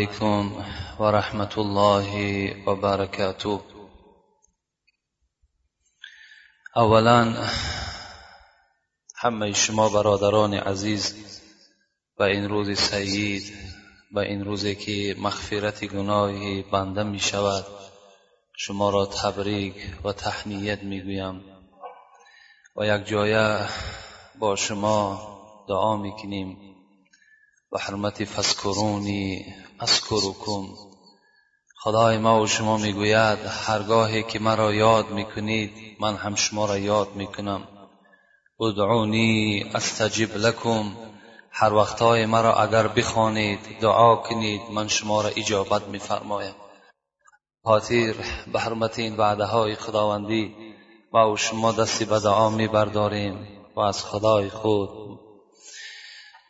علیکم و رحمت الله و برکاته. اولا همه شما برادران عزیز و این روز سعید و این روزی که مغفرت گناهی بنده می شود شما را تبریک و تحنیت می گویم. و یک جایه با شما دعا می کنیم. و حرمت فسکرونی اسکرکم خدای ما و شما می‌گوید هرگاهی که مرا یاد می‌کنید من هم شما را یاد می‌کنم. ادعونی استجب لکم. هر وقتهای مرا اگر بخوانید دعا کنید من شما را اجابت میفرمایم. خاطر به حرمت این وعده های خداوندی ما و شما دستی به دعا میبرداریم و از خدای خود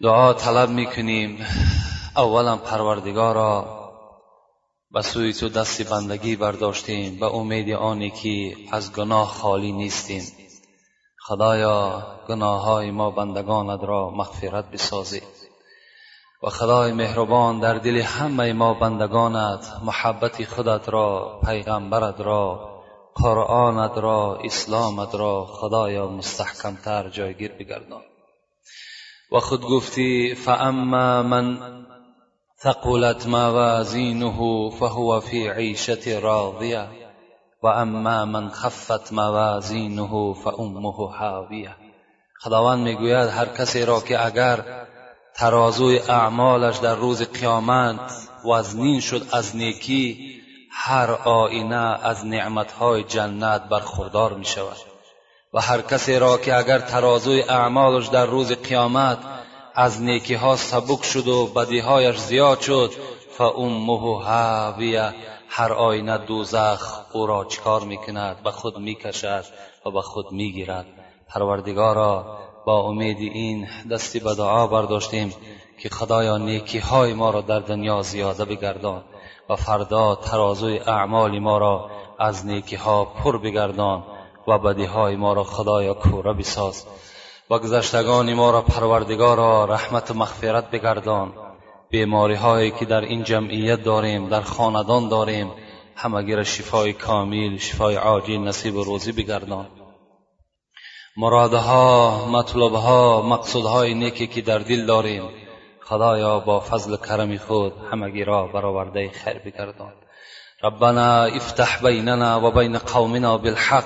دعا طلب می‌کنیم. اولا پروردگارا به سوی تو دستی بندگی برداشتیم. به امید آنی که از گناه خالی نیستیم. خدایا گناه های ما بندگانت را مغفرت بسازی. و خدای مهربان در دل همه ما بندگانت محبت خودت را پیغمبرت را قرآنت را اسلامت را خدایا مستحکمتر جایگیر بگردان. و خود گفتی فاما من ثقلت موازینه فهو فی عیشت راضیه و اما من خفت موازینه فامه حاویه. خداوند می‌گوید هر کسی را که اگر ترازوی اعمالش در روز قیامت وزنین شد از نیکی هر آینه از نعمتهای جنت برخوردار می شود و هر کسی را که اگر ترازوی اعمالش در روز قیامت از نیکی ها سبک شد و بدیهایش زیاد شد فامه هاویه هر آینه دوزخ او را چکار می‌کند به خود می‌کشد و به خود می‌گیرد. پروردگارا با امید این دستی به دعا برداشتیم که خدایا نیکی های ما را در دنیا زیاده بگردان و فردا ترازوی اعمال ما را از نیکی ها پر بگردان. و بدیهای ما را خدایا کوره بساز. و گذشتگان ما را پروردگارا رحمت و مغفرت بگردان. بیماری هایی که در این جمعیت داریم در خاندان داریم همگی را شفای کامل شفای عاجل نصیب و روزی بگردان. مرادها مطلبها مقصودهای نیکی که در دل داریم خدایا با فضل کرم خود همگی را برآورده خیر بگردان. ربنا افتح بیننا و بین قومنا بالحق.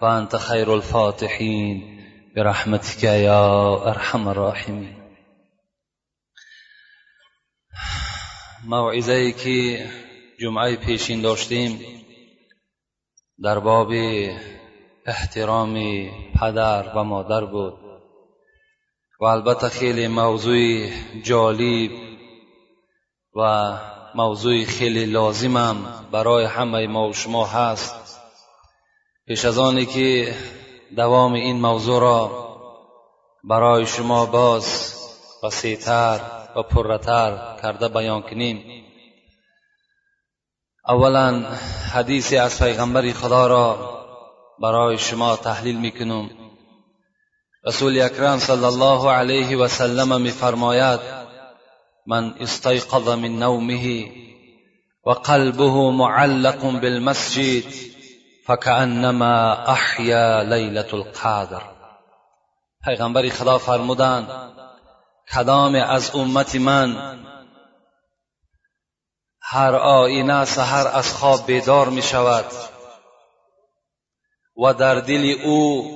و انت خیر الفاتحین برحمتك یا ارحم الراحمین موعظه ای که جمعه پیشین داشتیم در باب احترام پدر و مادر بود و البته خیلی موضوع جالب و موضوع خیلی لازمم برای همه ما و شما هست. پیش از آنی که دوام این موضوع را برای شما باز وسیعتر و پرتر کرده بیان کنیم. اولا حدیثی از پیغمبر خدا را برای شما تحلیل می‌کنم. رسول اکرم صلی الله علیه و سلم میفرماید من استيقظ من نومه و قلبه معلق بالمسجد فکانما احیا لیلت القدر. پیغمبر خدا فرمودند کدام از امت من هر آینه سحر از خواب بیدار می شود و در دل او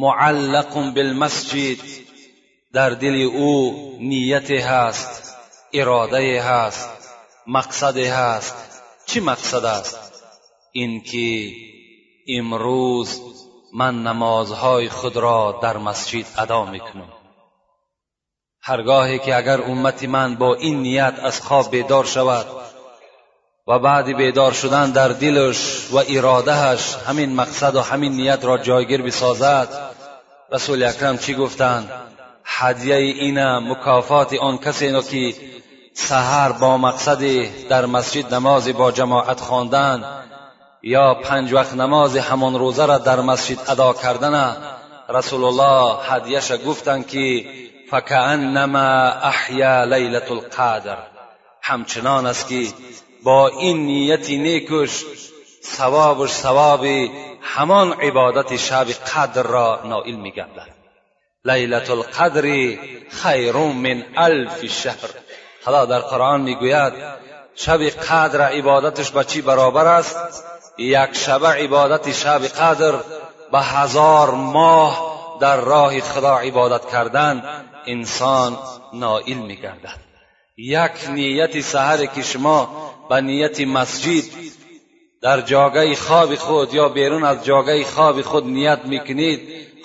معلق بالمسجد در دل او نیتی هست اراده هست مقصد هست. چی مقصد است؟ اینکه امروز من نمازهای خود را در مسجد ادا می‌کنم. هرگاهی که اگر امتی من با این نیت از خواب بیدار شود و بعد بیدار شدن در دلش و ارادهش همین مقصد و همین نیت را جایگیر بسازد رسول اکرم چی گفتند هدیه اینه مکافات آن کسی که سحر با مقصد در مسجد نماز با جماعت خواندن یا پنج وقت نماز همان روزه را در مسجد ادا کردن رسول الله هدیهش گفتند که فکانما احیا لیلت القدر. همچنان است که با این نیتی نیکش ثوابش ثواب همان عبادت شب قدر را نائل میگردد. لیلت القدر خیر من الف شهر. خدا در قرآن می‌گوید شب قدر عبادتش به چی برابر است؟ یک شب عبادت شب قدر به هزار ماه در راه خدا عبادت کردن انسان نائل میگردد. یک نیت سحر که شما به نیت مسجد در جاگه خواب خود یا بیرون از جاگه خواب خود نیت می‌کنید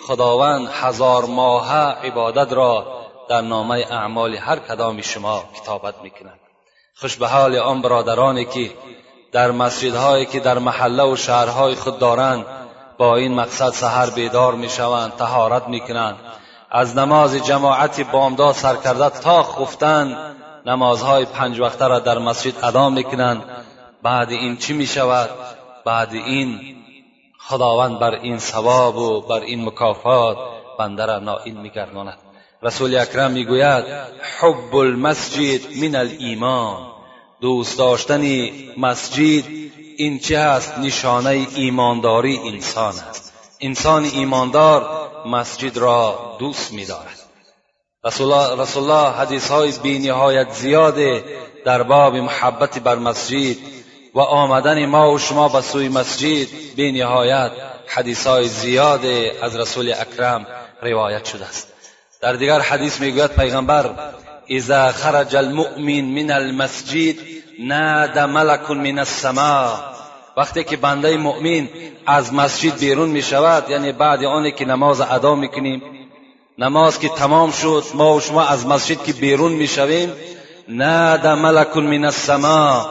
خداوند هزار ماه عبادت را در نامه اعمال هر کدام شما کتابت می‌کند. خوش به حال آن برادرانی که در مسجدهایی که در محله و شهرهای خود دارند با این مقصد سحر بیدار می‌شوند تهارت می‌کنند. از نماز جماعت بامداد سر کرده تا خفتن نمازهای پنج وقته را در مسجد ادا می‌کنند. بعد این چی می‌شود؟ بعد این خداوند بر این ثواب و بر این مکافات بنده را نائل میگرداند. رسول اکرم می‌گوید حب المسجد من الایمان. دوست داشتن مسجد این چه است نشانه ایمانداری انسان است. انسان ایماندار مسجد را دوست میدارد. رسول الله, رسول الله حدیث های بی نهایت در باب محبت بر مسجد و آمدن ما و شما به سوی مسجد بی نهایت حدیث های زیاده از رسول اکرم روایت شده است. در دیگر حدیث می‌گوید پیغمبر اذا خرج المؤمن من المسجد ناد ملک من السماء. وقتی که بنده مؤمن از مسجد بیرون می شود یعنی بعد آنی که نماز ادا می‌کنیم نماز که تمام شد ما و شما از مسجد که بیرون می شویم ناد ملک من السماء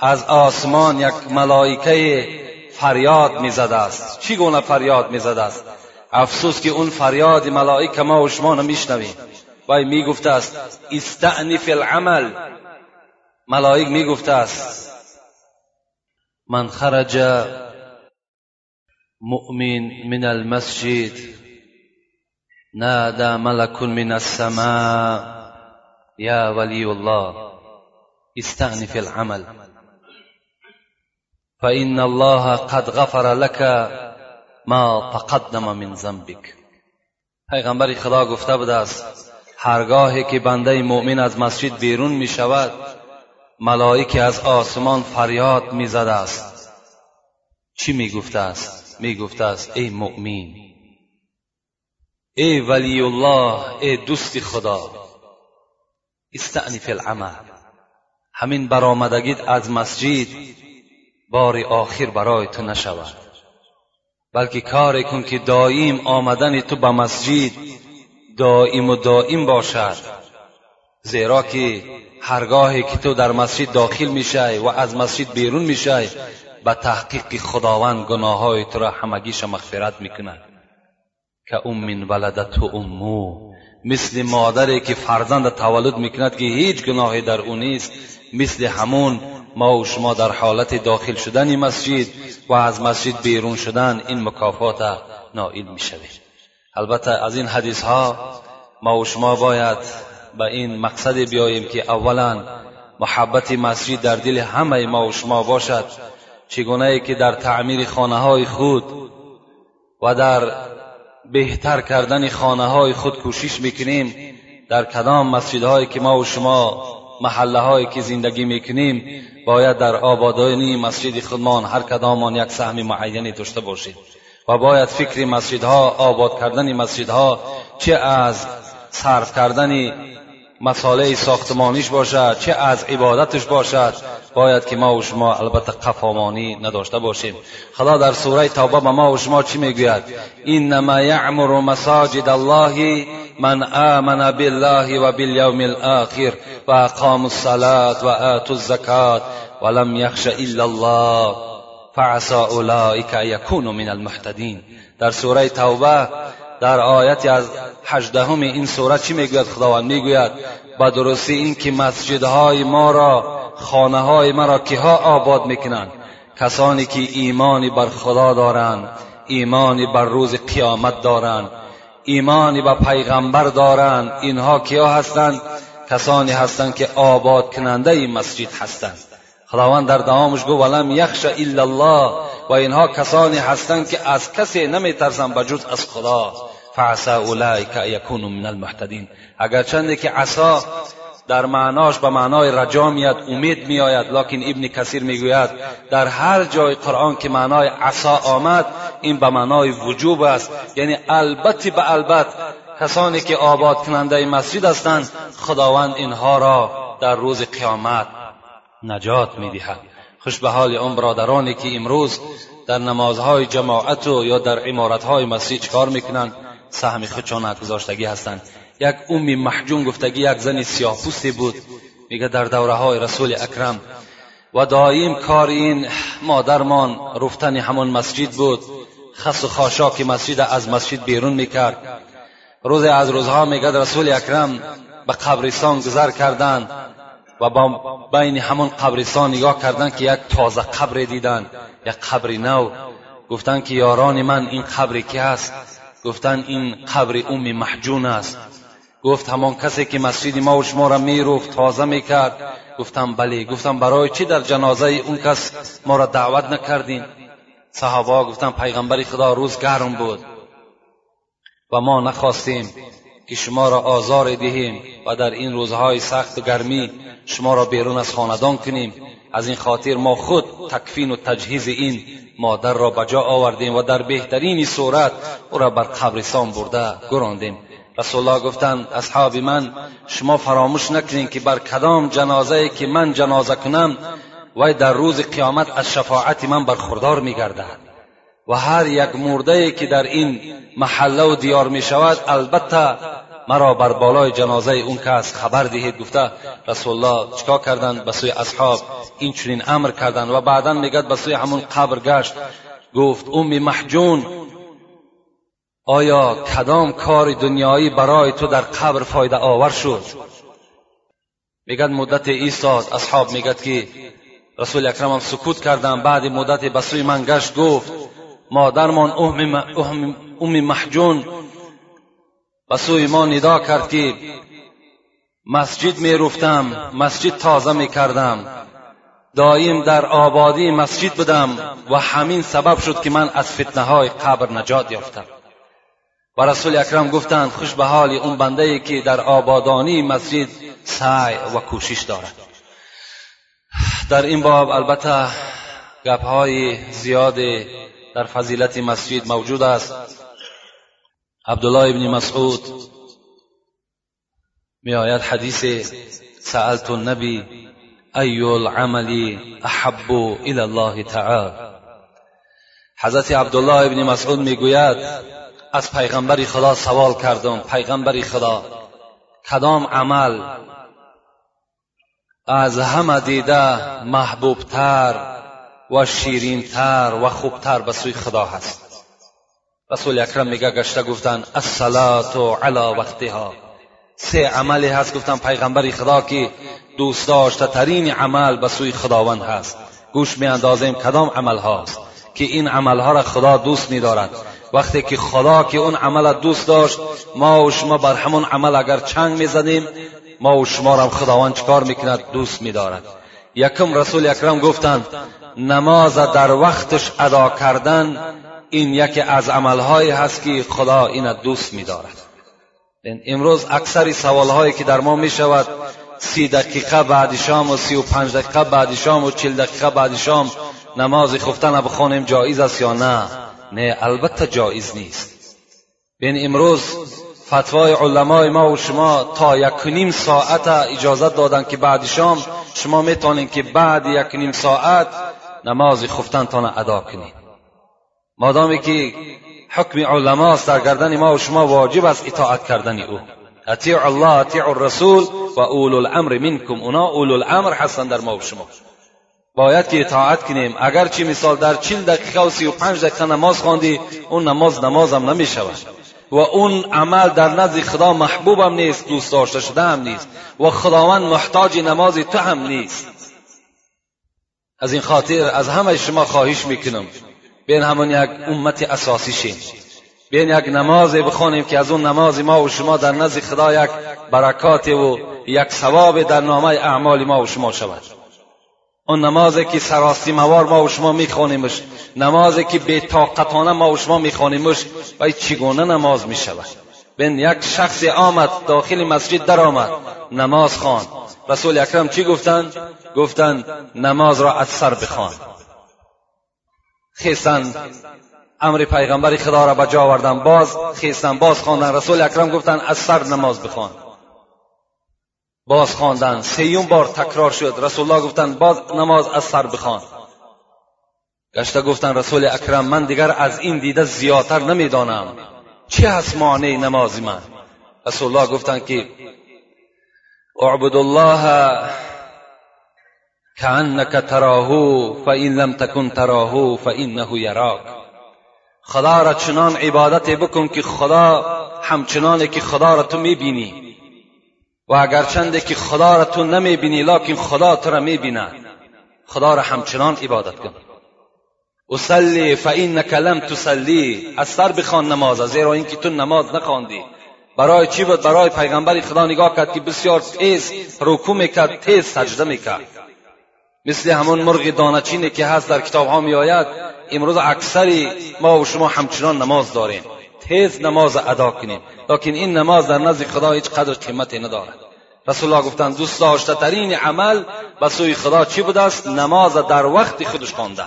از آسمان یک ملائکه فریاد می‌زده است. چی گونه فریاد می‌زده است؟ افسوس که اون فریاد ملائکه ما و شما نمیشنویم وای میگفته است استعنف العمل. ملائک میگفته است من خرج مؤمن من المسجد نادى ملك من السماء. يا ولي الله استعنف العمل. فإن الله قد غفر لك ما تقدم من ذنبك. پیغمبر خدا گفته بود است هرگاهی که بنده مؤمن از مسجد بیرون می شود ملائکه از آسمان فریاد می زده است. چی می گفته است؟ می گفته است ای مؤمن ای ولی الله ای دوست خدا استعنف العمل. همین برآمدگیت از مسجد بار آخر برای تو نشود. بلکه کاری کن که دائم آمدن تو به مسجد دائم و دائم باشد. زیرا که هرگاهی که تو در مسجد داخل میشی و از مسجد بیرون میشی به تحقیق خداوند گناه های تو را همگیش مغفرت می‌کند. که ام ولدت و امو مثل مادری که فرزند تولد می‌کند که هیچ گناهی در او نیست مثل همون ما و شما در حالت داخل شدن مسجد و از مسجد بیرون شدن این مکافات نائل می‌شویم. البته از این حدیث ها ما و شما باید به این مقصد بیاییم که اولا محبت مسجد در دل همه ما و شما باشد چگونه که در تعمیر خانه های خود و در بهتر کردن خانه های خود کوشش می‌کنیم در کدام مسجدهایی که ما و شما محله هایی که زندگی می‌کنیم باید در آبادانی مسجد خودمان هر کدامان یک سهم معینی داشته باشید و باید فکر مسجدها آباد کردن مسجدها چه از صرف کردن مساله ساختمانیش باشد چه از عبادتش باشد باید که ما و شما البته قفامانی نداشته باشیم. خدا در سوره توبه به ما و شما چی می‌گوید؟ انما یعمر مساجد الله من آمن بالله و بالیوم الاخر و اقام الصلاة و آتوا الزکات ولم یخش الا الله. فعسى اولئک یکونوا من المحتدین در سوره توبه در آیتی از هجدهم این سوره چی می‌گوید؟ خداوند می‌گوید با درستی این که مسجدهای ما را خانه های ما را که ها آباد می‌کنند؟ کسانی که ایمانی بر خدا دارند ایمانی بر روز قیامت دارند ایمانی به پیغمبر دارند اینها کیا هستند؟ کسانی هستند که آباد کننده مسجد هستند. خداوند در دوامش گو ولم یخش الا الله و اینها کسانی هستند که از کسی نمیترسند بجز از خدا. فعسى اولئک یکونوا من المحتدین اگرچند که عصا در معناش به معنای رجا میاد امید میآید لکن ابن کثیر می‌گوید در هر جای قرآن که معنای عصا آمد این به معنای وجوب است. یعنی البته به البت کسانی که آباد کننده مسجد هستند خداوند اینها را در روز قیامت نجات می‌دهد. خوش به حال اون برادرانی که امروز در نمازهای جماعت و یا در عمارتهای مسجد کار می‌کنند؟ سهم خودشان گذاشتگی هستند. یک امی محجون گفتگی یک زن سیاه بود. میگه در دوره های رسول اکرم و دایم کار این مادرمان رفتن همون مسجد بود. خس و خاشاک مسجد از مسجد بیرون می‌کرد. روز از روزها میگه رسول اکرم به قبرستان گذر کردند. و با بین همون قبرستان نگاه کردن که یک تازه قبر دیدن یک قبر نو. گفتن که یاران من این قبری که است گفتن این قبر ام محجون است. گفت همان کسی که مسجد ما و شما را میروفت تازه می‌کرد. گفتم بله. گفتم برای چی در جنازه اون کس ما را دعوت نکردین؟ صحابه گفتم پیغمبر خدا روز گرم بود. و ما نخواستیم که شما را آزار دهیم و در این روزهای سخت و گرمی شما را بیرون از خاندان کنیم. از این خاطر ما خود تکفین و تجهیز این مادر را به جا آوردیم و در بهترین صورت او را بر قبرستان برده گراندیم. رسول الله گفتند اصحاب من شما فراموش نکنید که بر کدام جنازه که من جنازه کنم وی در روز قیامت از شفاعت من برخوردار میگردد. و هر یک مرده که در این محله و دیار می البته مرا بر بالای جنازه اون کس خبر دهید گفته رسول الله چکا کردند به سوی اصحاب؟ این چنین امر کردند و بعدا میگد به سوی همون قبر گشت. گفت ام محجون آیا کدام کار دنیایی برای تو در قبر فایده آور شد؟ میگد مدت ایستاد اصحاب میگد که رسول اکرم هم سکوت کردن بعد مدت به سوی من گشت گفت مادرمان ام محجون به سوی ما ندا کرد که مسجد می رفتم مسجد تازه می کردم. دایم در آبادی مسجد بودم و همین سبب شد که من از فتنه های قبر نجات یافتم. و رسول اکرم گفتند خوش به حال اون بنده ای که در آبادانی مسجد سعی و کوشش دارد. در این باب البته گپ های زیاد در فضیلت مسجد موجود است. عبدالله ابن مسعود. می حدیث سألت النبی ای العمل احب الى الله تعالی؟ حضرت عبدالله ابن مسعود می‌گوید از پیغمبر خدا سوال کردم پیغمبر خدا کدام عمل از همه دیده محبوبتر و شیرینتر و خوبتر به سوی خدا هست؟ رسول اکرم میگه گشته گفتن الصلاه علی وقتها. سه عملی هست گفتن پیغمبر خدا که دوست داشته ترین عمل به سوی خداوند هست. گوش می اندازیم کدام عمل هاست که این عمل ها را خدا دوست می دارد وقتی که خدا که اون عمل دوست داشت ما و شما بر همون عمل اگر چنگ می زدیم ما و شما را خداوند چکار می‌کند؟ دوست می دارد یکم رسول اکرم گفتند نماز در وقتش ادا کردن این یکی از عملهایی هست که خدا این دوست می‌دارد. امروز اکثر سوالهایی که در ما می شود سی دقیقه بعد شام و سی و پنج دقیقه بعد شام و چل دقیقه بعد شام نماز خفتن بخوانیم جایز است یا نه؟ نه البته جایز نیست. بین امروز فتوای علمای ما و شما تا یک نیم ساعت اجازت دادن که بعد شام شما می‌تونید که بعد یک نیم ساعت نماز خفتنتان ادا کنید. مادامی که حکم علماست در گردن ما و شما واجب است اطاعت کردن او. اطیع الله اطیع الرسول و اول الامر منکم اونا اول الامر هستند در ما و شما. باید که اطاعت کنیم. اگرچه مثال در چل دقیقه و سی و پنج دقیقه نماز خواندی اون نماز نمازم نمی شود و اون عمل در نزد خدا محبوبم نیست دوست داشته شده هم نیست. و خداوند محتاج نماز تو هم نیست. از این خاطر از همه شما خواهش می‌کنم. بین همون یک امت اساسی شیم. بیاین یک نمازی بخونیم که از اون نماز ما و شما در نزد خدا یک برکات و یک ثواب در نامه اعمال ما و شما شود. اون نمازی که سراستی موار ما و شما میخوانیمش نمازی که به طاقتانه ما و شما میخوانیمش و چگونه نماز می‌شود؟ بین یک شخص آمد داخل مسجد در آمد نماز خوان رسول اکرم چی گفتند؟ گفتند نماز را از سر بخوان. خیستند امر پیغمبر خدا را به جا آوردن. باز خیستن. باز خواندن. رسول اکرم گفتند از سر نماز بخوان. باز خواندن. سیوم بار تکرار شد. رسول الله گفتند باز نماز از سر بخوان. گشته گفتند رسول اکرم من دیگر از این دیده زیادتر نمی‌دانم. چه هست معنی نماز من؟ رسول الله گفتند که اعبد الله كأنك تراه فإن لم تكن تراه فإنه يراك خدا را چنان عبادت بکن که خدا همچنانه که خدا را تو می‌بینی. و اگرچنده که خدا را تو نمی‌بینی لکن خدا تو را می‌بیند. خدا را همچنان عبادت کن. اصلی فانک لم تسلی از سر بخوان نماز زیرا اینکه تو نماز نخواندی. برای چی بود؟ برای پیغمبر خدا نگاه کرد که بسیار تیز رکوع می‌کرد تیز سجده می‌کرد. مثل همون مرغ دانچینی که هست در کتاب ها می آید امروز اکثری ما و شما همچنان نماز داریم. تیز نماز ادا کنیم. لکن این نماز در نزد خدا هیچ قدر قیمتی ندارد. رسول الله گفتند دوست داشته ترین عمل به سوی خدا چی بوده است نماز در وقت خودش خوانده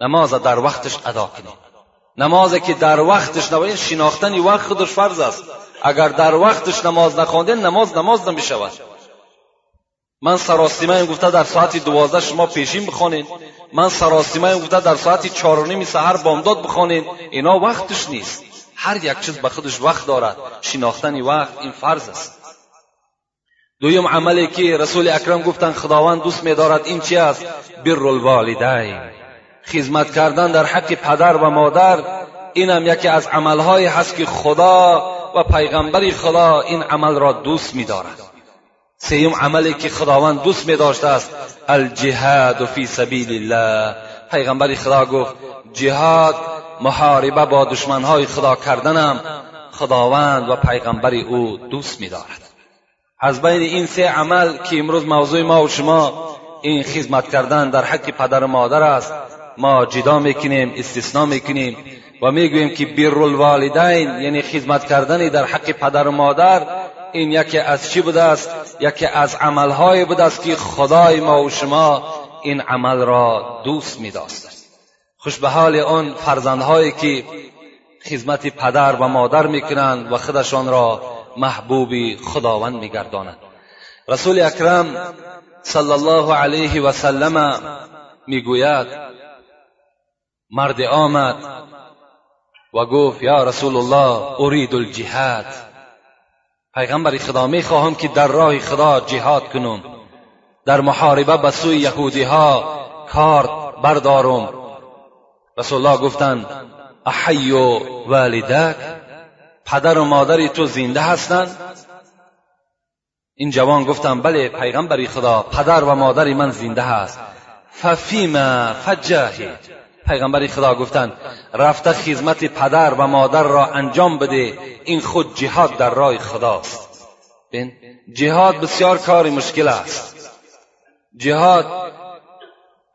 نماز در وقتش ادا کنیم. نمازی که در وقتش نباید شناختن وقت خودش فرض است. اگر در وقتش نماز نخوانده نماز نماز نمی شود من سراسیمه گفته در ساعت دوازده شما پیشین بخوانید من سراسیمه گفته در ساعت چهار و نیم سحر بامداد بخوانید اینا وقتش نیست. هر یک چیز به خودش وقت دارد. شناختن وقت این فرض است. دویم عملی که رسول اکرم گفتن خداوند دوست میدارد این چی است؟ بر الوالدین خدمت کردن در حق پدر و مادر. این هم یکی از عملهایی هست که خدا و پیغمبر خدا این عمل را دوست میدارد سیم عملی که خداوند دوست می داشته است. الجهاد فی سبیل الله پیغمبر خدا گفت جهاد محاربه با دشمنهای خدا کردنم. خداوند و پیغمبر او دوست می دارد. از بین این سه عمل که امروز موضوع ما و شما این خدمت کردن در حق پدر و مادر است ما جدا می‌کنیم استثنا می‌کنیم و می‌گوییم که بر الوالدین یعنی خدمت کردن در حق پدر و مادر این یکی از چی بوده است یکی از عملهای بوده است که خدای ما و شما این عمل را دوست می خوش به حال آن فرزندهایی که خدمت پدر و مادر می‌کنند و خودشان را محبوب خداوند میگردانند رسول اکرم صلی الله علیه و سلم می‌گوید مرد آمد و گفت یا رسول الله ارید الجهاد. پیغمبر خدا می خواهم که در راه خدا جهاد کنم. در محاربه به سوی یهودی ها کار بردارم. رسول الله گفتند احی و والدک پدر و مادری تو زنده هستند؟ این جوان گفتم بله پیغمبر خدا پدر و مادری من زنده هست. ففیما فجاهد. پیغمبر خدا گفتند رفته خدمت پدر و مادر را انجام بده این خود جهاد در راه خداست. بین جهاد بسیار کاری مشکل است. جهاد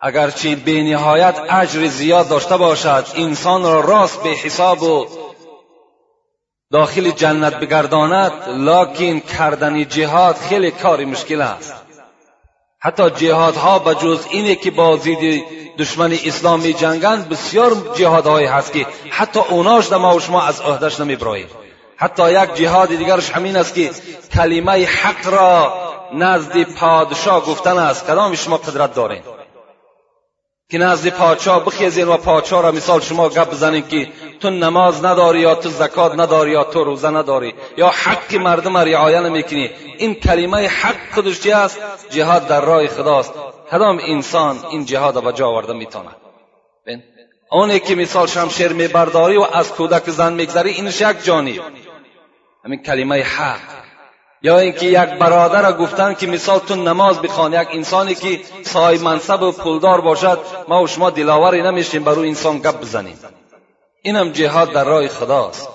اگرچه به نهایت اجر زیاد داشته باشد انسان را راست به حساب و داخل جنت بگرداند لکن کردن جهاد خیلی کاری مشکل است. حتی جهادها به جز اینه که با ضد دشمن اسلام می جنگند بسیار جهادهایی هست که حتی اوناش ما و شما از عهدش نمیبراییم. حتی یک جهاد دیگرش همین است که کلمه حق را نزد پادشاه گفتن است. کدام شما قدرت دارین؟ که نزد پادشاه بخیزین و پادشاه را مثال شما گپ بزنین که تو نماز نداری یا تو زکات نداری یا تو روزه نداری یا حق مردم را رعایت نمی‌کنی. این کلمه حق خودش چی است؟ جهاد در راه خداست. کدام انسان این جهاد را به جا آورده می‌تواند؟ اونی که مثال شمشیر میبرداری و از کودک زن میگذری اینش یک جانب همین کلمه حق. یا اینکه یک برادر را گفتن که مثال تو نماز بخوان یک انسانی که صاحب منصب و پولدار باشد ما و شما دلاوری نمیشیم بر او انسان گپ بزنیم. اینم جهاد در راه خداست.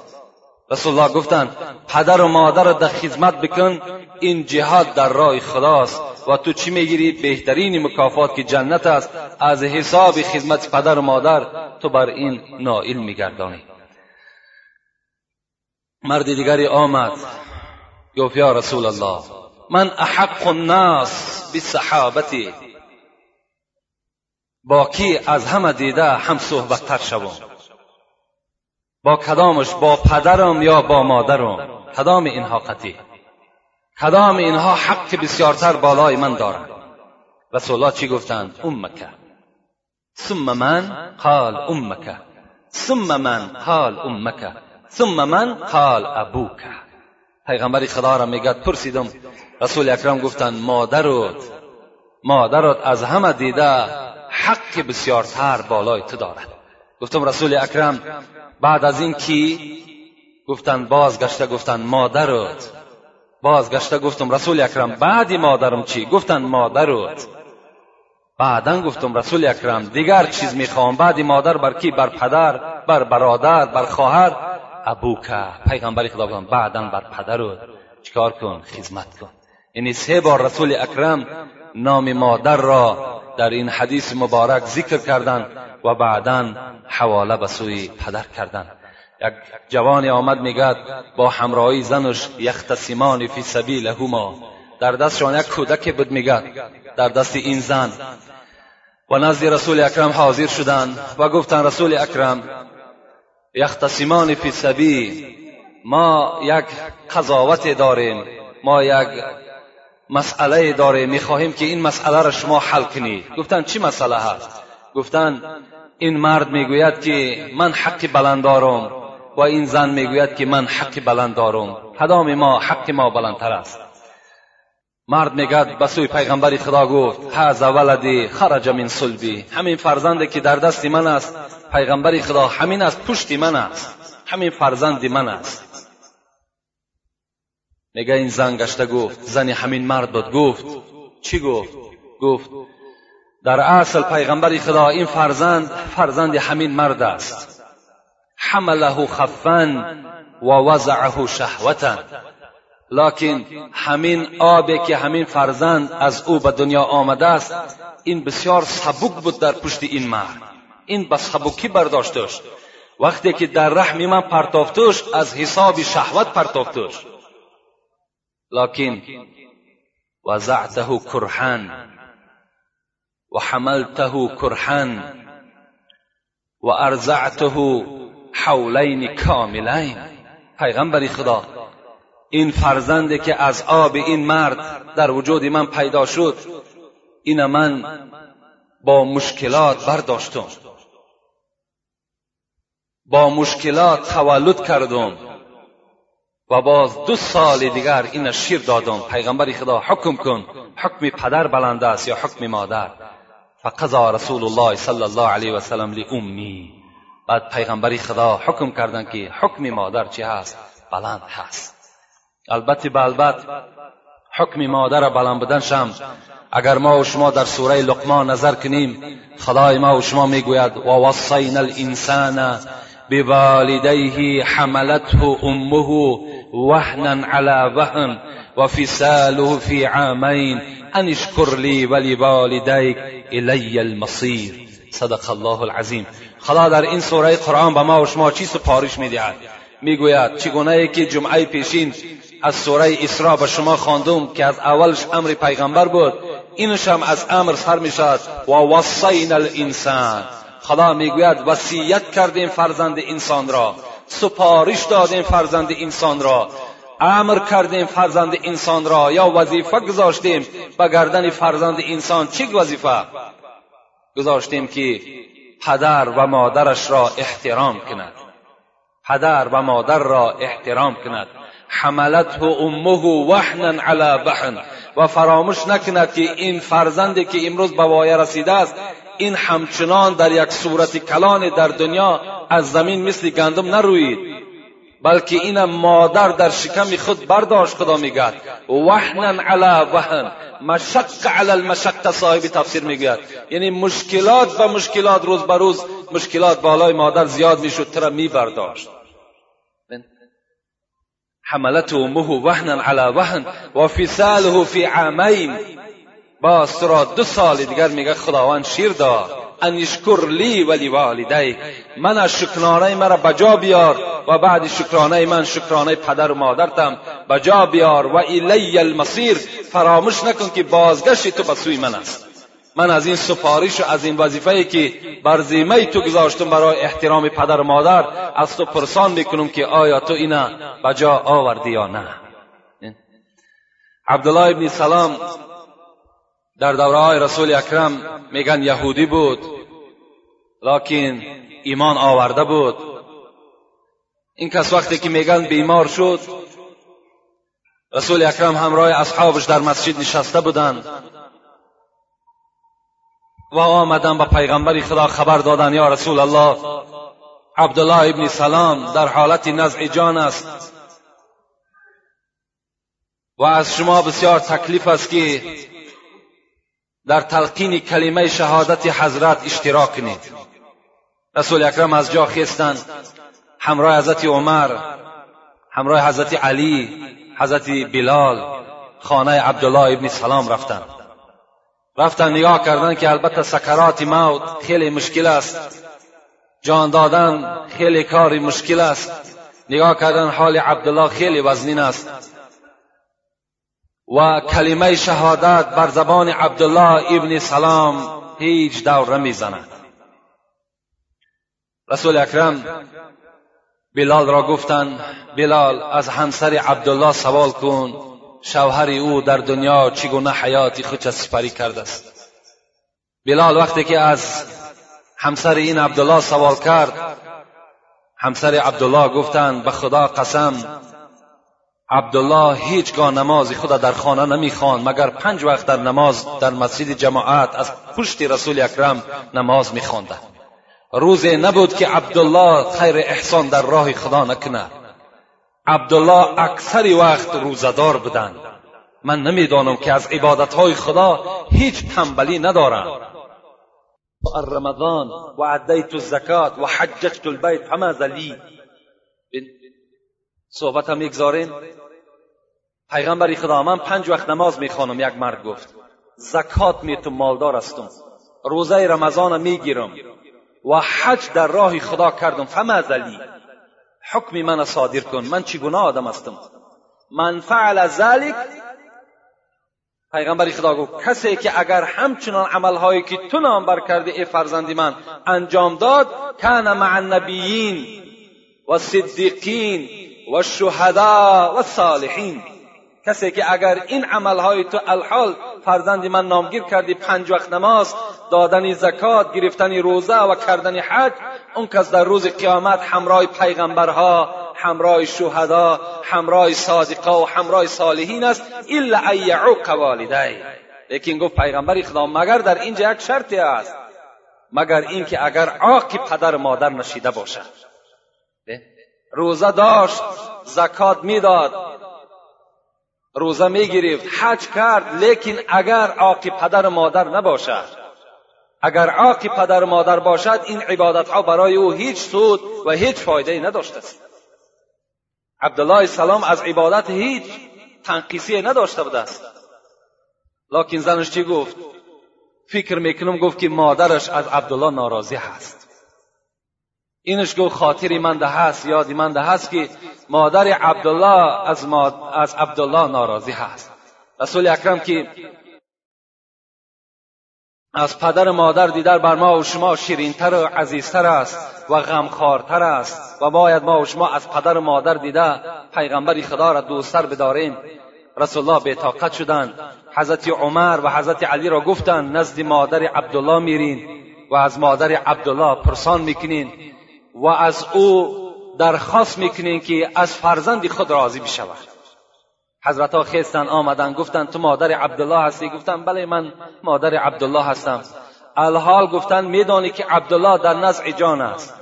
رسول الله گفتند پدر و مادر را در خدمت بکن این جهاد در راه خداست و تو چی می‌گیری؟ بهترین مکافات که جنت است. از حساب خدمت پدر و مادر تو بر این نائل میگردانی. مرد دیگری آمد. گفت یا رسول الله من احق الناس بصحابتی با کی از همه دیده هم صحبتتر شوم؟ با کدامش با پدرم یا با مادرم؟ کدام اینها قطعی؟ کدام اینها حق بسیارتر بالای من دارند؟ رسول الله چی گفتند؟ امک ثم من قال امک ثم من قال امک ثم من قال ابوک پیغمبر خدا را میگد پرسیدم رسول اکرم گفتند مادرت مادرت از همه دیده حق بسیارتر بالای تو دارد. گفتم رسول اکرم بعد از این کی؟ گفتند بازگشته گفتند مادرت. بازگشته گفتم رسول اکرم بعدی مادرم چی؟ گفتند مادرت. بعدا گفتم رسول اکرم دیگر چیز می‌خوام؟ بعدی مادر بر کی؟ بر پدر بر برادر بر خواهر. ابوکه پیغمبر خدا گفتم بعدا بر پدرت چیکار کن؟ خدمت کن. یعنی سه بار رسول اکرم نام مادر را در این حدیث مبارک ذکر کردند و بعدا حواله به سوی پدر کردند. یک جوانی آمد میگد با همراهی زنش یختصیمان فی سبیلهما. در دستشان یک کودک بود میگد در دست این زن. و نزد رسول اکرم حاضر شدند و گفتند رسول اکرم یختصیمان فی سبیل ما یک قضاوت داریم. ما یک مسئله داریم. می‌خواهیم که این مسئله را شما حل کنید گفتن چی مسئله هست؟ گفتن این مرد می‌گوید که من حق بلند دارم. و این زن می‌گوید که من حق بلند دارم. کدام ما حق ما بلندتر است؟ مرد میگد به سوی پیغمبر خدا گفت هذا ولدی خرج من صلبی. همین فرزندی که در دست من است پیغمبر خدا همین از پشت من است. همین فرزند من است. میگه این زن گشته گفت زنی همین مرد بود گفت چی گفت؟ گفت در اصل پیغمبر خدا این فرزند فرزند همین مرد است. حمله خفا و وضعه شهوتا لکن همین آبی که همین فرزند از او به دنیا آمده است این بسیار سبک بود در پشت این مرد. این به سبکی برداشتش وقتی که در رحم من پرتافتش از حساب شهوت پرتافتش لكن وزعته كرحا وحملته كرحا وارزعته حولین کاملین. پیغمبری خدا این فرزندی که از آب این مرد در وجود من پیدا شد این من با مشکلات برداشتم. با مشکلات تولد کردم. و باز دو سال دیگر این شیر دادم. پیغمبر خدا حکم کن. حکم پدر بلند است یا حکم مادر؟ فقضا رسول الله صلی الله علیه و سلم امی. بعد پیغمبر خدا حکم کردن که حکم مادر چی هست؟ بلند هست. البته به البته حکم مادر بلند بدن شم. اگر ما و شما در سوره لقمان نظر کنیم خدای ما و شما می‌گوید و وصینا الانسان بوالديه حملته امه وهنا على وهن وفصاله في عامين. ان اشكر لي ولوالديك الي المصير. صدق الله العظیم خدا در این سوره قرآن به ما و شما چی سپارش می‌دهد؟ می‌گوید چگونه که جمعه پیشین از سوره اسراء به شما خواندم که از اولش امر پیغمبر بود اینش هم از امر سر می‌شد. و وصینا الانسان. خدا می‌گوید وصیت کردیم فرزند انسان را سپارش دادیم فرزند انسان را امر کردیم فرزند انسان را یا وظیفه گذاشتیم به گردن فرزند انسان چه وظیفه گذاشتیم که پدر و مادرش را احترام کند پدر و مادر را احترام کند حملته امه وحنا علی وحن و فراموش نکند که این فرزندی که امروز به وایه رسیده است این همچنان در یک صورت کلان در دنیا از زمین مثل گندم نروید بلکه این مادر در شکم خود برداشت خدا میگد وحنا علی وحن. مشق علی المشق صاحب تفسیر می‌گوید. یعنی مشکلات و مشکلات روز به روز مشکلات بالای مادر زیاد می‌شد ترا میبرداشت. حملته امه وحنا على وحن. و فصاله فی عامین باز را دو سال دیگر میگه خداوند شیر داد. ان یشکر لی ولی والدی من از شکرانه مرا بجا بیار و بعد شکرانه من شکرانه پدر و مادرتم بجا بیار و الی المصیر. فراموش نکن که بازگشت تو به سوی من است. من از این سفارش و از این وظیفه که بر زیمه تو گذاشتم برای احترام پدر و مادر از تو پرسان می‌کنم که آیا تو اینا بجا آوردی یا نه. عبدالله ابن سلام در دوره های رسول اکرم میگن یهودی بود لکن ایمان آورده بود. این کس وقتی که میگن بیمار شد رسول اکرم همراه اصحابش در مسجد نشسته بودند و آمدن به پیغمبر خدا خبر دادن یا رسول الله عبدالله ابن سلام در حالت نزع جان است. و از شما بسیار تکلیف است که در تلقین کلمه شهادت حضرت اشتراک کنید رسول اکرم از جا خیستند همراه حضرت عمر همراه حضرت علی حضرت بلال خانه عبدالله ابن سلام رفتند رفتن نگاه کردن که البته سکرات موت خیلی مشکل است جان دادن خیلی کاری مشکل است نگاه کردن حال عبدالله خیلی وزنین است و کلمه شهادت بر زبان عبدالله ابن سلام هیچ دور نمی‌زند. رسول اکرم بلال را گفتند بلال از همسر عبدالله سوال کن شوهر او در دنیا چگونه حیاتی خود سپری کرده است؟ بلال وقتی که از همسر این عبدالله سوال کرد همسر عبدالله گفتند به خدا قسم عبدالله هیچگاه نماز خود در خانه نمی‌خواند مگر پنج وقت در نماز در مسجد جماعت از پشت رسول اکرم نماز میخوانده. روزی نبود که عبدالله خیر احسان در راه خدا نکنه. عبدالله اکثر وقت روزدار بودند. من نمی‌دانم که از عبادتهای خدا هیچ تنبلی ندارم. رمضان و عدیت الزکات و حججت البیت فماذا لی صحبت هم یکزارین پیغمبری خدا من پنج وقت نماز می‌خوانم یک مرد گفت. زکات میتم مالدار هستم روزه رمضان می‌گیرم. و حج در راه خدا کردم. فماذا لی حکم من صادر کن. من چگونه آدم هستم من فعل ذلك پیغمبر خدا گفت کسی که اگر همچنان عملهایی که تو نام بر کرده ای فرزندی من انجام داد کان مع النبیین و صدیقین و شهدا و صالحین کسی که اگر این عملهای تو الحال فرزند من نامگیر کردی پنج وقت نماز دادن زکات گرفتن روزه و کردن حج اون کس در روز قیامت همراه پیغمبرها همراه شهدا همراه صادقا و همراه صالحین است الا ان یعوق والدی لیکن گفت پیغمبر خدا مگر در اینجا یک شرطی است؟ مگر اینکه اگر عاقی پدر مادر نشیده باشد؟ روزه داشت زکات می‌داد. روزه می‌گرفت حج کرد لیکن اگر عاقی پدر مادر نباشد. اگر عاقی پدر مادر باشد این عبادت ها برای او هیچ سود و هیچ فایده نداشته است. عبدالله سلام از عبادت هیچ تنقیصی نداشته بوده است. لکن زنش چی گفت؟ فکر می‌کنم گفت که مادرش از عبدالله ناراضی هست. اینش گفت خاطری من ده هست یادی من ده هست که مادر عبدالله از, از عبدالله ناراضی هست. رسول اکرم که از پدر مادر دیدر بر ما و شما شیرینتر و عزیزتر است و غمخوارتر است و باید ما و شما از پدر مادر دیده پیغمبر خدا را دوستتر بداریم. رسول الله به طاقت شدند حضرت عمر و حضرت علی را گفتند نزد مادر عبدالله میرین و از مادر عبدالله پرسان می‌کنین. و از او درخواست می‌کنین که از فرزند خود راضی بشود. حضرت ها خیستن آمدن گفتن تو مادر عبدالله هستی؟ گفتن بله من مادر عبدالله هستم. الحال گفتن میدانی که عبدالله در نزع جان است.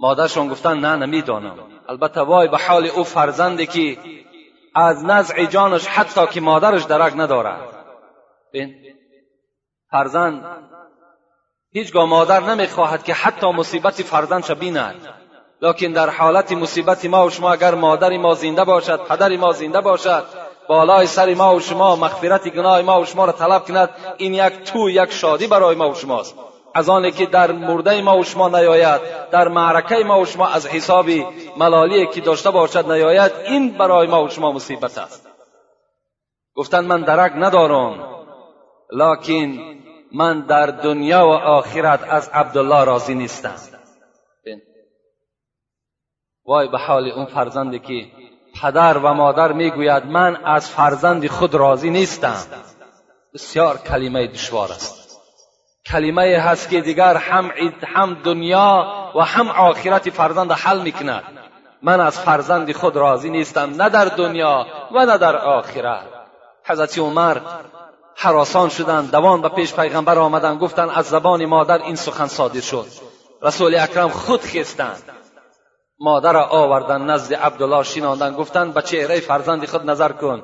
مادرشان گفتن نه نمی‌دانم البته وای به حال او فرزندی که از نزع جانش حتی که مادرش درک ندارد. بین فرزند هیچگاه مادر نمی‌خواهد که حتی مصیبت فرزندش بیند. لکن در حالت مصیبت ما و شما اگر مادر ما زنده باشد پدر ما زنده باشد بالای سر ما و شما مغفرت گناه ما و شما را طلب کند این یک تو یک شادی برای ما و شماست. از آنه که در مرده ما و شما نیاید در معرکه ما و شما از حساب ملالی که داشته باشد نیاید این برای ما و شما مصیبت است. گفتند من درک ندارم. لکن من در دنیا و آخرت از عبدالله راضی نیستم. وای به حال اون فرزندی که پدر و مادر می‌گوید من از فرزند خود راضی نیستم. بسیار کلمه دشوار است. کلمه هست که دیگر هم, هم دنیا و هم آخرت فرزند حل می‌کند. من از فرزند خود راضی نیستم. نه در دنیا و نه در آخرت. حضرت عمر حراسان شدند دوان به پیش پیغمبر آمدند گفتند از زبان مادر این سخن صادر شد. رسول اکرم خود خستند. مادر آوردن نزد عبدالله شیناندن گفتند به چهره فرزند خود نظر کن.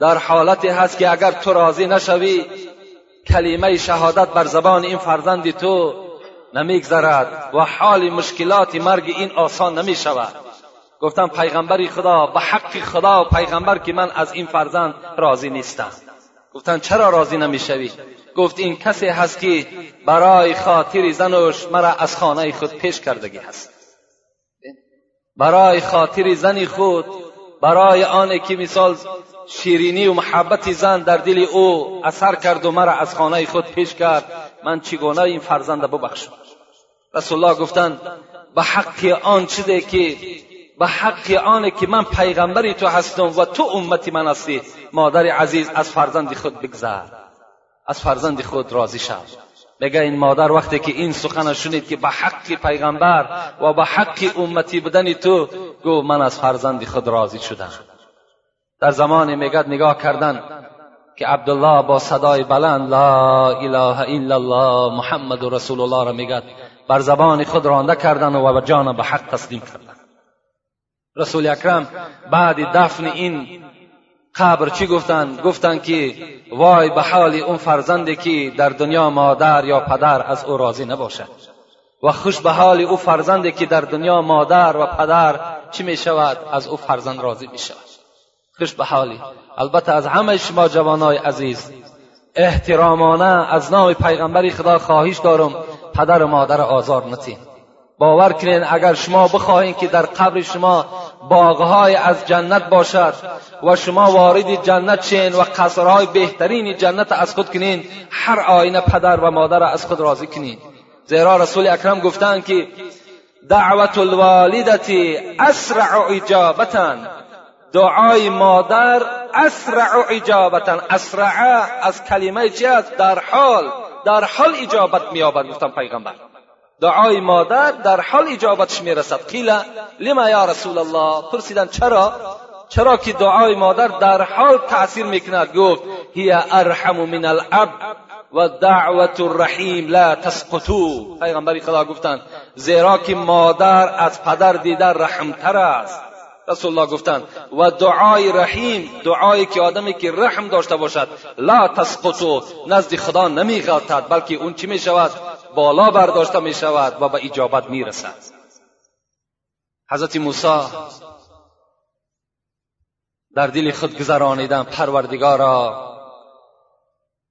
در حالتی هست که اگر تو راضی نشوی کلمه شهادت بر زبان این فرزند تو نمیگذرد و حال مشکلات مرگ این آسان نمی شود گفتم پیغمبری خدا به حق خدا و پیغمبر که من از این فرزند راضی نیستم. گفتن چرا راضی نمی‌شوی؟ گفت این کسی هست که برای خاطر زنش مرا از خانه خود پیش کردگی هست. برای خاطر زنی خود برای آن که مثال شیرینی و محبت زن در دل او اثر کرد و مرا از خانه خود پیش کرد من چگونه این فرزند ببخشم؟ رسول الله گفتند به حق آن چیزی که به حق آن که من پیغمبری تو هستم و تو امتی من هستی. مادر عزیز از فرزند خود بگذر. از فرزند خود راضی شد میگه این مادر وقتی که این سخن شنید که به حق پیغمبر و به حق امتی بدن تو گو من از فرزند خود راضی شدم. در زمان میگد نگاه کردن که عبدالله با صدای بلند لا اله الا الله محمد رسول الله را میگد. بر زبان خود رانده کردن و به جان به حق تسلیم کردن. رسول اکرم بعد دفن این قبر چی گفتن؟ گفتن که وای به حال اون فرزندی که در دنیا مادر یا پدر از او راضی نباشد. و خوش به حال او فرزندی که در دنیا مادر و پدر چی می شود؟ از او فرزند راضی می شود. خوش به حالی. البته از همه شما جوانای عزیز احترامانه از نام پیغمبری خدا خواهش دارم پدر و مادر آزار نتین باور کنین اگر شما بخواهید که در قبر شما باغهای از جنت باشد و شما وارد جنت شین و قصرهای بهترین جنت از خود کنین هر آینه پدر و مادر از خود راضی کنین. زیرا رسول اکرم گفتند که دعوت الوالدتی اسرع اجابتن دعای مادر اسرع اجابتن اسرع از کلمه چی است؟ در حال در حال اجابت مییابد گفتم پیغمبر. دعای مادر در حال اجابتش می‌رسد. قیل لما یا رسول الله پرسیدن چرا؟ چرا که دعای مادر در حال تاثیر می‌کند؟ گفت هی ارحم من الاب و دعوت الرحیم لا تسقطو. پیغمبری خدا گفتند زیرا که مادر از پدر دیدن رحمتر است. رسول الله گفتند و دعای رحیم دعایی که آدمی که رحم داشته باشد لا تسقطو نزد خدا نمیغلطد بلکه اون چی می شود بالا برداشته می شود و به اجابت می رسد حضرت موسی در دل خود گذرانیدن پروردگارا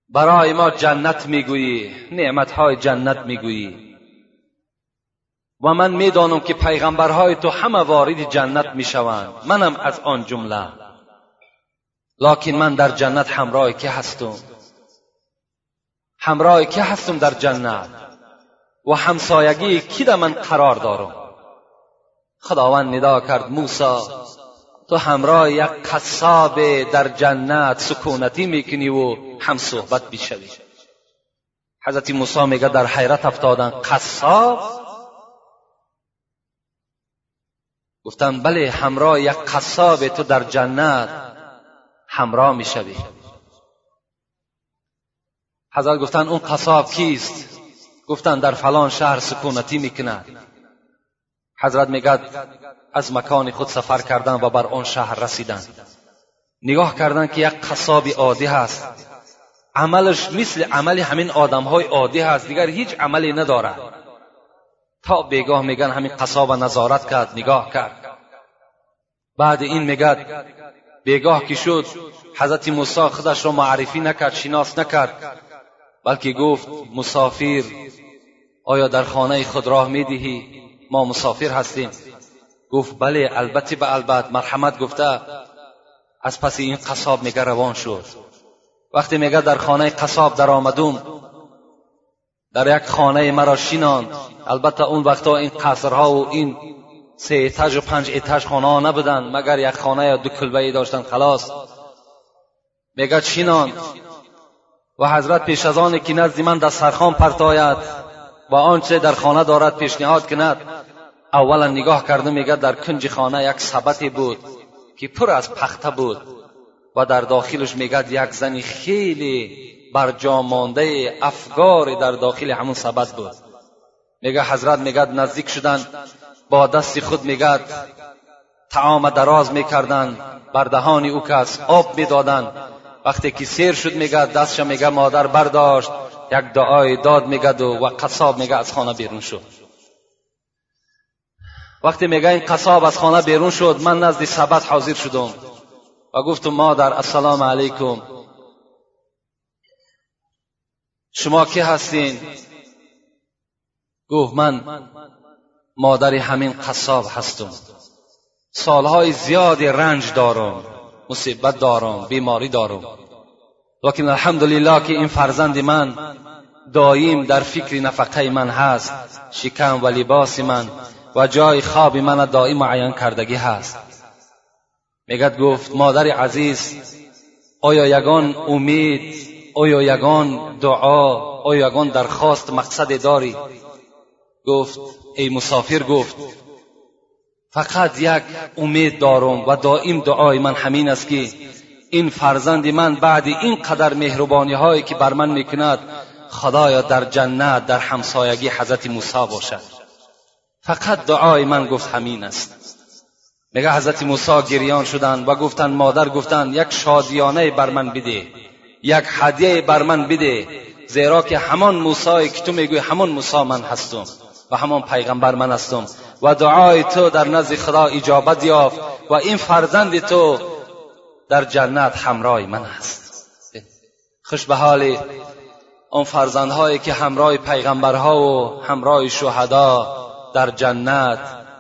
برای ما جنت می‌گویی نعمتهای جنت می‌گویی. و من می‌دانم که پیغمبرهای تو همه وارد جنت می‌شوند. منم از آن جمله. لکن من در جنت همراه که هستم. همراه که هستم در جنت. و همسایگی کی در من قرار دارم؟ خداوند ندا کرد موسی تو همراه یک قصاب در جنت سکونتی می‌کنی و هم صحبت بیشوی حضرت موسی میگه در حیرت افتادن قصاب؟ گفتن بله همراه یک قصاب تو در جنت همراه می‌شوی. حضرت گفتن اون قصاب کیست؟ گفتن در فلان شهر سکونتی می‌کند حضرت میگد از مکان خود سفر کردن و بر آن شهر رسیدن. نگاه کردن که یک قصاب عادی هست. عملش مثل عمل همین آدم های عادی هست دیگر هیچ عملی نداره. تا بگاه میگن همین قصاب نظارت کرد نگاه کرد. بعد این میگد بگاه که شد حضرت موسی خودش را معرفی نکرد شناس نکرد. بلکه گفت مسافر آیا در خانه خود راه می‌دهی؟ ما مسافر هستیم. گفت بله البته به البته مرحمت گفته از پس این قصاب میگه روان شد. وقتی میگه در خانه قصاب در آمدم در یک خانه مرا شیناند. البته اون وقتا این قصرها و این سه ایتاج و پنج ایتاج خانه ها نبودن مگر یک خانه یا دو کلبه داشتن؟ خلاص. میگه چیناند. و حضرت پیش از آن که نزد من دسترخوان پرتاید و آنچه در خانه دارد پیشنهاد کند. اولا نگاه کرده میگه در کنج خانه یک سبتی بود که پر از پخته بود و در داخلش میگد یک زنی خیلی برجا مانده افگار در داخل همون سبت بود. میگه حضرت میگد نزدیک شدن با دست خود میگد تعام دراز می‌کردن بر دهان او کس آب می‌دادند وقتی که سیر شد میگه دستش میگه مادر برداشت یک دعای داد میگد و, و قصاب میگه از خانه بیرون شد وقتی میگه این قصاب از خانه بیرون شد من نزد سبت حاضر شدم و گفتم مادر السلام علیکم. شما کی هستین؟ گفت من مادر همین قصاب هستم. سالهای زیادی رنج دارم. مصیبت دارم بیماری دارم. لیکن الحمدلله که این فرزند من دایم در فکر نفقه من هست شکم و لباس من و جای خواب من دائم معین کردگی هست. میگد گفت مادر عزیز آیا یگان امید آیا یگان دعا آیا یگان درخواست مقصد داری؟ گفت ای مسافر گفت فقط یک امید دارم و دائم دعای من همین است که این فرزند من بعد این قدر مهربانی هایی که بر من می‌کند خدایا در جنت در همسایگی حضرت موسی باشد. فقط دعای من گفت همین است. میگه حضرت موسی گریان شدند و گفتند مادر گفتند یک شادیانه بر من بده یک هدیه بر من بده زیرا که همان موسی که تو میگوی همان موسی من هستم. و همان پیغمبر من هستم. و دعای تو در نزد خدا اجابت یافت و این فرزند تو در جنت همراه من است خوش به حال آن فرزندهایی که همراه پیغمبرها و همراه شهدا در جنت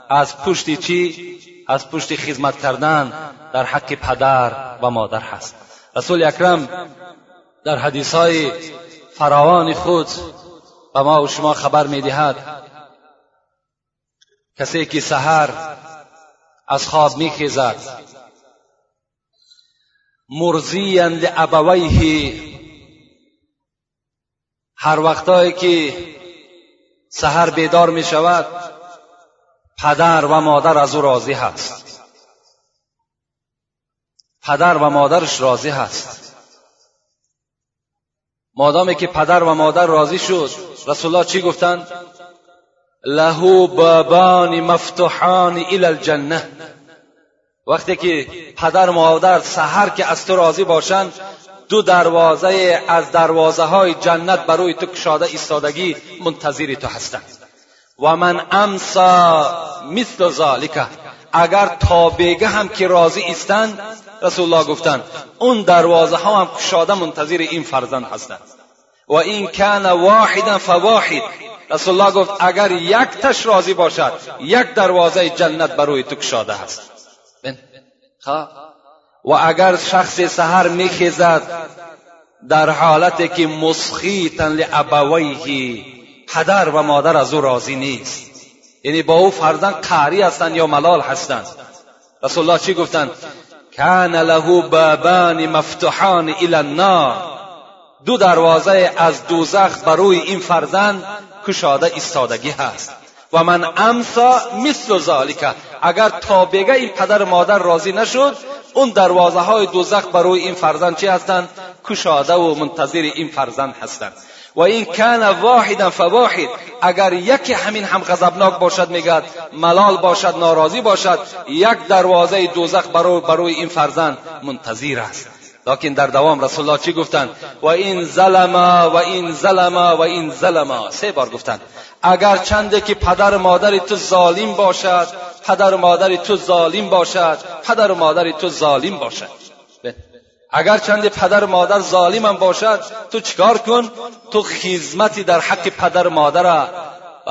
از پشت چی؟ از پشت خدمت کردن در حق پدر و مادر هست. رسول اکرم در حدیث های فراوان خود به ما و شما خبر می دهد کسی که سحر از خواب می خیزد مرزیا لابویه. هر وقتایی که سحر بیدار می شود پدر و مادر از او راضی هست. پدر و مادرش راضی هست. مادامی که پدر و مادر راضی شد رسول الله چی گفتند؟ له بابان مفتوحان الى الجنه. وقتی که پدر و مادر سحر که از تو راضی باشند دو دروازه از دروازه های جنت برای تو کشاده ایستادگی منتظر تو هستند. و من امسا مثل ذالک اگر تا هم که راضی ایستند رسول الله گفتند اون دروازه ها هم کشاده منتظر این فرزند هستند. و این کان واحدا فواحد. رسول الله گفت اگر یک تش راضی باشد یک دروازه جنت برای تو کشاده هست و اگر شخص سحر میخیزد در حالتی که مسخیتا لابویه پدر و مادر از او راضی نیست. یعنی با او فرزند قهری هستند یا ملال هستند. رسول الله چی گفتند؟ کان له بابان مفتوحان الى النار. دو دروازه از دوزخ بروی این فرزند کشاده ایستادگی هست و من امسا مثل ذالک اگر تا بگه این پدر مادر راضی نشد اون دروازه های دوزخ برای این فرزند چی هستند کشاده و منتظر این فرزند هستند و این کان واحدا فواحد اگر یکی همین هم غضبناک باشد میگد ملال باشد ناراضی باشد یک دروازه دوزخ برای برای این فرزند منتظر است لکن در دوام رسول الله چی گفتند و این ظلم و این ظلم و این ظلم سه بار گفتند اگر چنده که پدر مادر تو ظالم باشد پدر مادر تو ظالم باشد پدر مادر تو ظالم باشد اگر چند پدر مادر ظالم هم باشد تو چیکار کن تو خدمتی در حق پدر مادر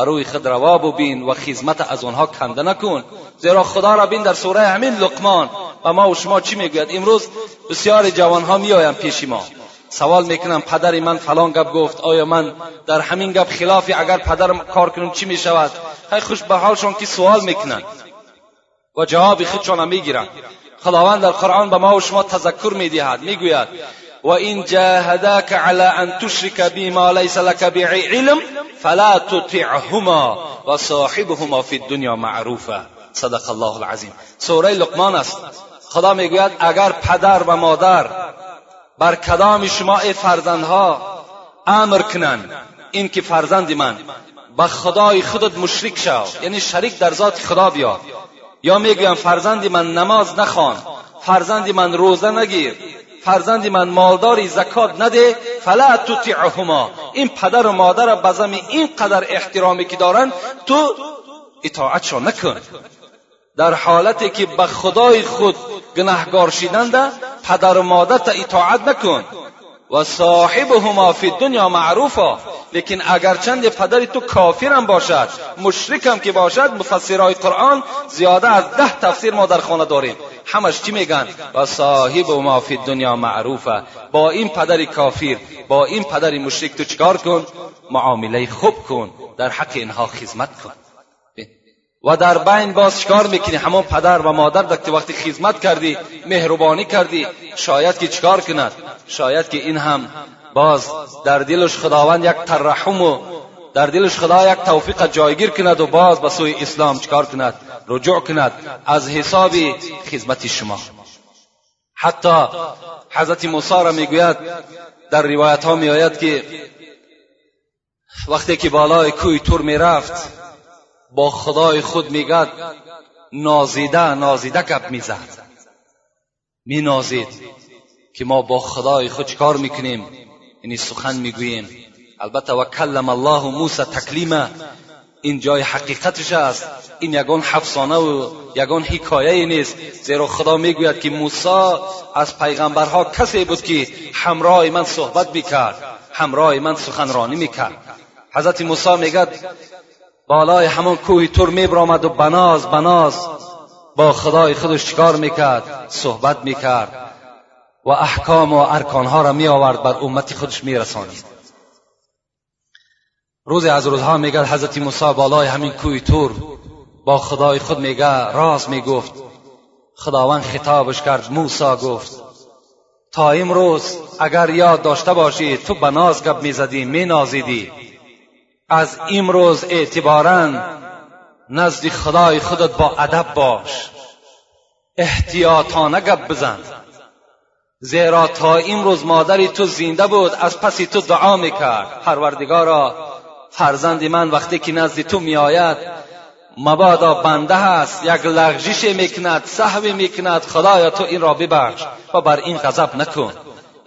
روی خود روا ببین و خدمت از آنها کنده نکن. زیرا خدا را بین در سوره همین لقمان. و ما و شما چی می‌گوید؟ امروز بسیار جوانها میآیند پیش ما. سوال می‌کنم پدر من فلان گپ گفت آیا من در همین گپ خلافی اگر پدرم کار کنم چی می‌شود؟ خیلی خوش به حالشان که سوال می‌کنند و جواب خودشان می‌گیرند خداوند در قرآن به ما و شما تذکر می‌دهد. می‌گوید و این جاهداک علی ان تشرک بی ما لیس لک علم فلا تطعهما و صاحبهما فی الدنیا صدق الله العظیم سوره لقمان است. خدا می‌گوید اگر پدر و مادر بر کدام شما ای فرزندها امر کنند این که فرزند من به خدای خودت مشرک شو یعنی شریک در ذات خدا بیا یا می‌گویم فرزندی من نماز نخوان فرزندی من روزه نگیر فرزندی من مالداری زکات نده فلا تطیعهما این پدر و مادر بزم این قدر احترامی که دارن تو اطاعتشان نکن. در حالتی که به خدای خود گناهگار شیدنده پدر و مادر تا اطاعت نکن. و صاحبهما فی دنیا معروفا. لیکن اگرچند پدر تو کافرم باشد مشرکم که باشد مفسرهای قرآن زیاده از ده تفسیر ما در خانه داریم. همش چی میگن؟ و صاحب ما فی دنیا معروفه با این پدر کافر با این پدر مشرک تو چکار کن؟ معامله خوب کن. در حق اینها خدمت کن. و در بین باز چکار می‌کنی؟ همون پدر و مادر دکتی وقتی خدمت کردی مهربانی کردی شاید که چکار کند؟ شاید که این هم باز در دلش خداوند یک ترحم و در دلش خدا یک توفیق جایگیر کند و باز به سوی اسلام چکار کند؟ رجوع کند از حساب خدمت شما. حتی حضرت موسی را می‌گوید در روایت ها میآید که وقتی که بالای کوی تور می‌رفت با خدای خود میگد نازیده نازیده گپ می‌زد. مینازید که ما با خدای خود چکار می‌کنیم؟ یعنی سخن می‌گوییم. البته و کلم الله موسی تکلیمه. این جای حقیقتش است. این یگان حفظانه و یگان حکایه نیست. زیرا خدا می‌گوید که موسی از پیغمبرها کسی بود که همراه من صحبت می‌کرد همراه من سخنرانی می‌کرد. حضرت موسی میگد بالای همون کوهی تور میبرامد و بناز بناز. با خدای خودش چکار می‌کرد؟ صحبت می‌کرد. و احکام و ارکانها را می آورد بر امتی خودش می رسانید روز از روزها میگه حضرت موسی بالای همین کوی تور. با خدای خود میگه راز می‌گفت. خداوند خطابش کرد موسی گفت تا امروز اگر یاد داشته باشی تو به ناز گپ می‌زدی مینازیدی. از امروز اعتبارا نزد خدای خودت با ادب باش. احتیاطانه گپ بزن. زیرا تا امروز مادری تو زنده بود از پسی تو دعا می‌کرد. پروردگارا فرزند من وقتی که نزد تو میآید مبادا بنده هست یک لغزش می‌کند صحوی می‌کند. خدایا تو این را ببخش و بر این غضب نکن.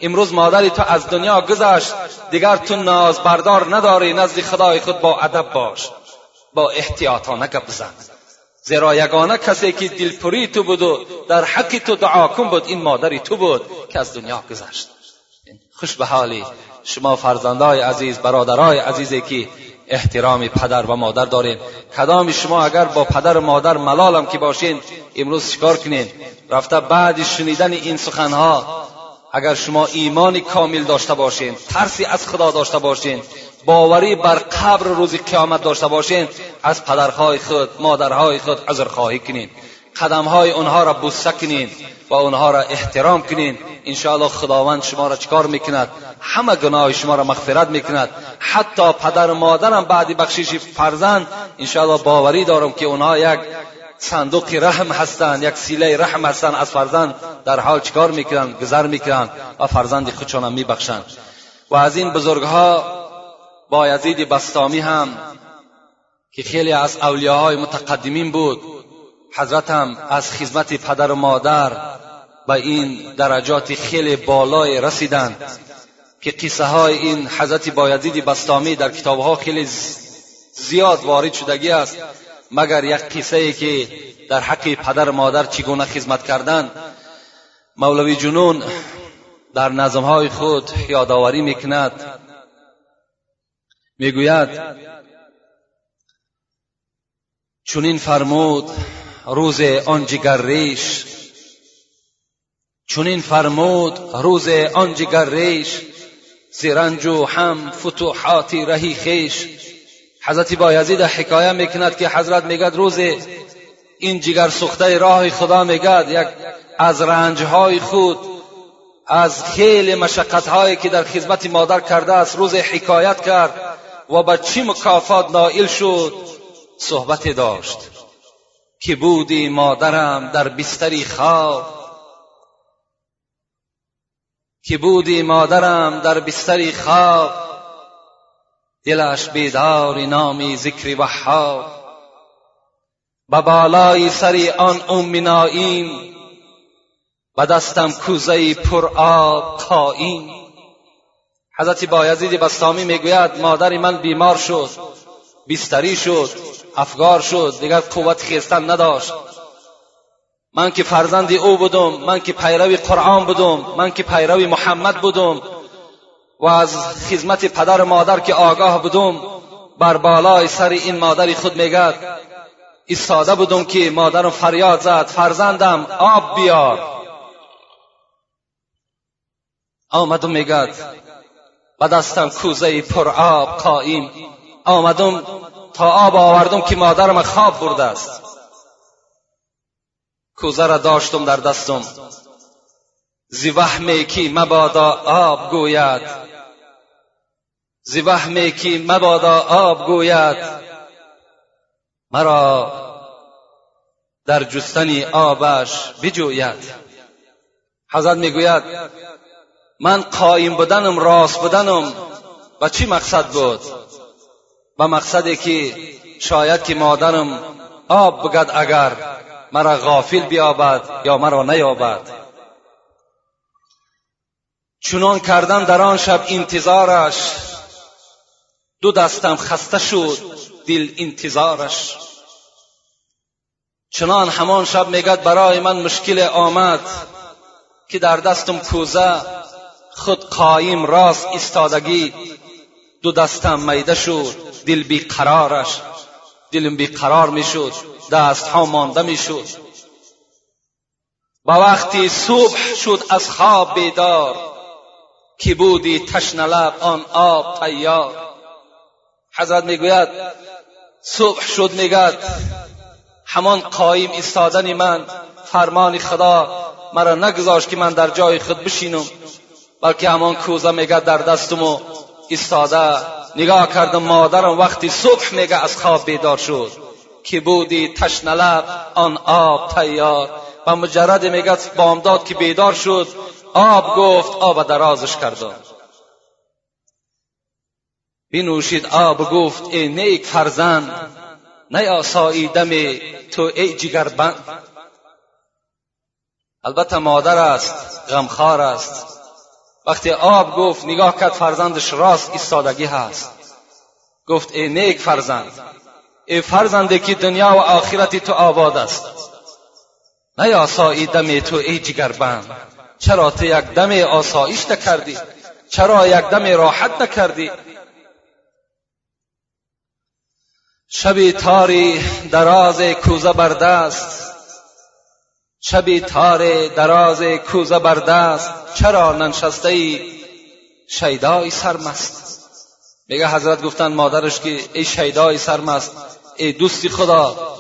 امروز مادری تو از دنیا گذشت دیگر تو ناز بردار نداری نزد خدای خود با ادب باش با احتیاطانه گپ بزن. زیرا یگانه کسی که دلپری تو بود و در حق تو دعا کن بود این مادری تو بود که از دنیا گذشت. خوش به حالی شما فرزندای عزیز برادرای عزیزی که احترام پدر و مادر دارین. کدام شما اگر با پدر و مادر ملالم که باشین امروز چکار کنین؟ رفته بعد شنیدن این سخنها اگر شما ایمانی کامل داشته باشین ترسی از خدا داشته باشین باوری بر قبر روز قیامت داشته باشین از پدرهای خود مادرهای خود عذرخواهی کنین. قدمهای اونها را بوسه کنین و اونها را احترام کنین. انشاءالله خداوند شما را چکار می‌کند؟ همه گناه شما را مغفرت می‌کند. حتی پدر و مادرم بعد بخشش فرزند انشاءالله باوری دارم که اونها یک صندوق رحم هستند یک سیله رحم هستند از فرزند در حال چکار می‌کنند گذر می‌کنند و فرزند خودشان میبخشند و از این بزرگها بایزید بستامی هم که خیلی از اولیاهای متقدمین بود حضرت هم از خدمت پدر و مادر به این درجات خیلی بالای رسیدند که قصه های این حضرت بایزید بستامی در کتاب ها خیلی زیاد وارد شدگی است. مگر یک قصه که در حق پدر و مادر چگونه خدمت کردن؟ مولوی جنون در نظم های خود یادآوری می‌کند. می‌گوید چونین فرمود روز آن جگر ریش. چونین فرمود روز آن جگر ریش. و هم فتوحاتی رهی خیش. حضرت بایزید حکایه می‌کند که حضرت میگد روز این جگر سخته راه خدا میگد یک از رنجهای خود از خیلی مشقتهایی که در خدمت مادر کرده است روز حکایت کرد و به چی مکافات نائل شد؟ صحبت داشت. که بودی مادرم در بستری خواب؟ که بودی مادرم در بستری خواب؟ دلش بیدار نامی ذکر وحاب به بالای سری آن ام نائیم به دستم کوزه پر آب قائیم حضرت بایزید بستامی می‌گوید مادر من بیمار شد بیستری شد افگار شد دیگر قوت خیستن نداشت. من که فرزند او بودم من که پیروی قرآن بودم من که پیروی محمد بودم و از خدمت پدر و مادر که آگاه بودم بر بالای سر این مادری خود میگد ایستاده بودم که مادرم فریاد زد فرزندم آب بیار. آمدم میگد و دستم کوزه پر آب قائم آمدم تا آب آوردم که مادرم خواب برده است. کوزه را داشتم در دستم. زی وهمی که مبادا آب گوید. زی وهمی که مبادا آب گوید مرا در جستن آبش بجوید. حضرت می‌گوید من قایم بودنم راست بودنم و چی مقصد بود؟ و مقصدی که شاید که مادرم آب بگد اگر مرا غافل بیابد یا مرا نیابد. چنان کردم در آن شب انتظارش دو دستم خسته شد دل انتظارش. چنان همان شب میگد برای من مشکل آمد که در دستم کوزه خود قایم راست ایستادگی. دو دستم میده شد دل بی قرارش دلم بی قرار می شد دست ها مانده می شد با وقتی صبح شد از خواب بیدار که بودی تشنه لب آن آب تیار. حضرت می‌گوید صبح شد میگد. همان قایم ایستادن من فرمان خدا مرا نگذاشت که من در جای خود بشینم بلکه همان کوزه میگه در دستم و ایستاده. نگاه کردم مادرم وقتی صبح میگه از خواب بیدار شد. که بودی تشنه لب آن آب تیار. و مجرد میگه بامداد که بیدار شد آب گفت آب درازش کردم. بنوشید آب گفت ای نیک فرزند نیاسایی دم تو ای جگربند البته مادر است غمخوار است. وقتی آب گفت نگاه کرد فرزندش راست ایستادگی هست. گفت ای نیک فرزند ای فرزندی که دنیا و آخرت تو آباد است. نه آسایی دم تو ای جگربند چرا تو یک دم آسایش نکردی؟ چرا یک دم راحت نکردی؟ شبی تاری دراز کوزه بردست. شبی تار دراز کوزه بردست. چرا ننشسته ای شیدای سرمست؟ میگه حضرت گفتن مادرش که ای شیدای سرمست ای دوستی خدا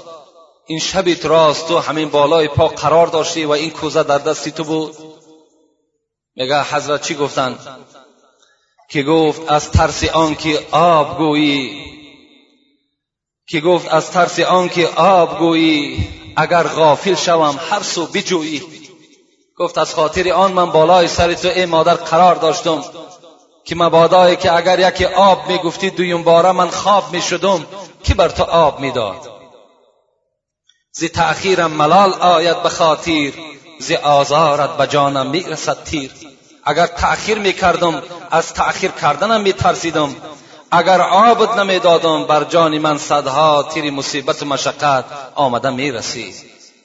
این شبیت راست تو همین بالای پا قرار داشتی و این کوزه در دستی تو بود؟ میگه حضرت چی گفتن؟ که گفت از ترس آنکه آب گویی که گفت از ترس آنکه آب گویی اگر غافل شوم هر سو بجویی. گفت از خاطر آن من بالای سر تو ای مادر قرار داشتم که مبادایی که اگر یکی آب می‌گفتی دویم باره من خواب می‌شدم کی بر تو آب می‌داد. زی تأخیرم ملال آید به خاطیر زی آزارت به جانم می‌رسد تیر. اگر تأخیر می‌کردم از تأخیر کردنم میترسیدم. اگر آبد نمی‌دادم بر جان من صدها تیر مصیبت و مشقت آمده می‌رسید.